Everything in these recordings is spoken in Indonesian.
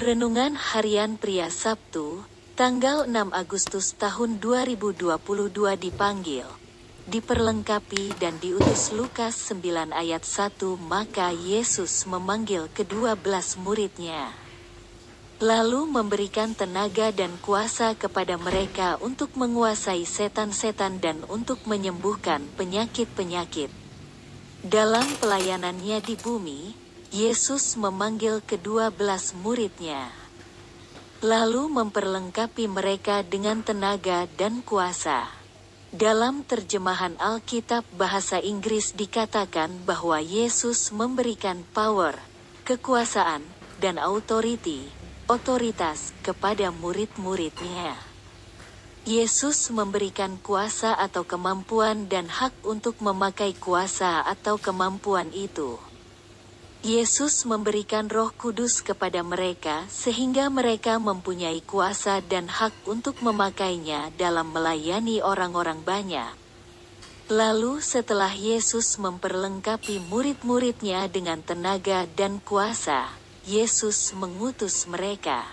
Renungan Harian Pria Sabtu, tanggal 6 Agustus tahun 2022 dipanggil, diperlengkapi dan diutus Lukas 9 ayat 1 maka Yesus memanggil kedua belas muridnya. Lalu memberikan tenaga dan kuasa kepada mereka untuk menguasai setan-setan dan untuk menyembuhkan penyakit-penyakit. Dalam pelayanannya di bumi, Yesus memanggil kedua belas muridnya, lalu memperlengkapi mereka dengan tenaga dan kuasa. Dalam terjemahan Alkitab bahasa Inggris dikatakan bahwa Yesus memberikan power, kekuasaan, dan authority, otoritas kepada murid-muridnya. Yesus memberikan kuasa atau kemampuan dan hak untuk memakai kuasa atau kemampuan itu. Yesus memberikan Roh Kudus kepada mereka, sehingga mereka mempunyai kuasa dan hak untuk memakainya dalam melayani orang-orang banyak. Lalu, setelah Yesus memperlengkapi murid-muridnya dengan tenaga dan kuasa, Yesus mengutus mereka,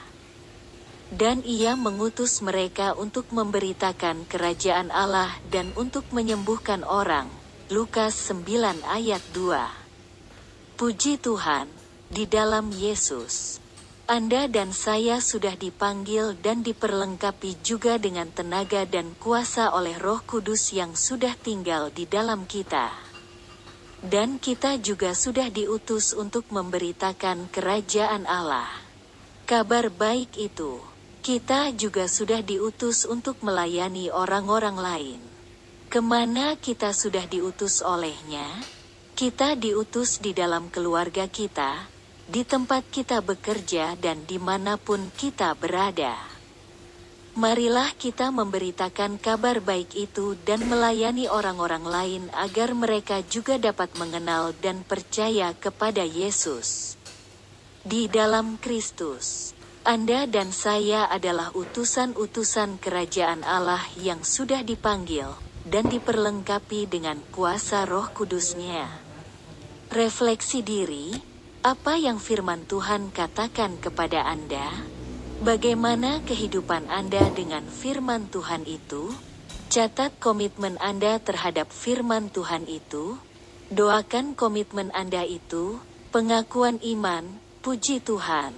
dan Ia mengutus mereka untuk memberitakan kerajaan Allah dan untuk menyembuhkan orang. Lukas 9 ayat 2 Puji Tuhan, di dalam Yesus, Anda dan saya sudah dipanggil dan diperlengkapi juga dengan tenaga dan kuasa oleh Roh Kudus yang sudah tinggal di dalam kita. Dan kita juga sudah diutus untuk memberitakan kerajaan Allah. Kabar baik itu, kita juga sudah diutus untuk melayani orang-orang lain. Ke mana kita sudah diutus olehnya? Kita diutus di dalam keluarga kita, di tempat kita bekerja dan di mana pun kita berada. Marilah kita memberitakan kabar baik itu dan melayani orang-orang lain agar mereka juga dapat mengenal dan percaya kepada Yesus. Di dalam Kristus, Anda dan saya adalah utusan-utusan kerajaan Allah yang sudah dipanggil dan diperlengkapi dengan kuasa roh kudusnya. Refleksi diri, apa yang firman Tuhan katakan kepada Anda? Bagaimana kehidupan Anda dengan firman Tuhan itu? Catat komitmen Anda terhadap firman Tuhan itu. Doakan komitmen Anda itu, pengakuan iman, puji Tuhan.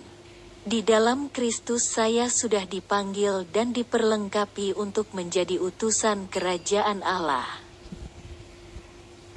Di dalam Kristus saya sudah dipanggil dan diperlengkapi untuk menjadi utusan kerajaan Allah.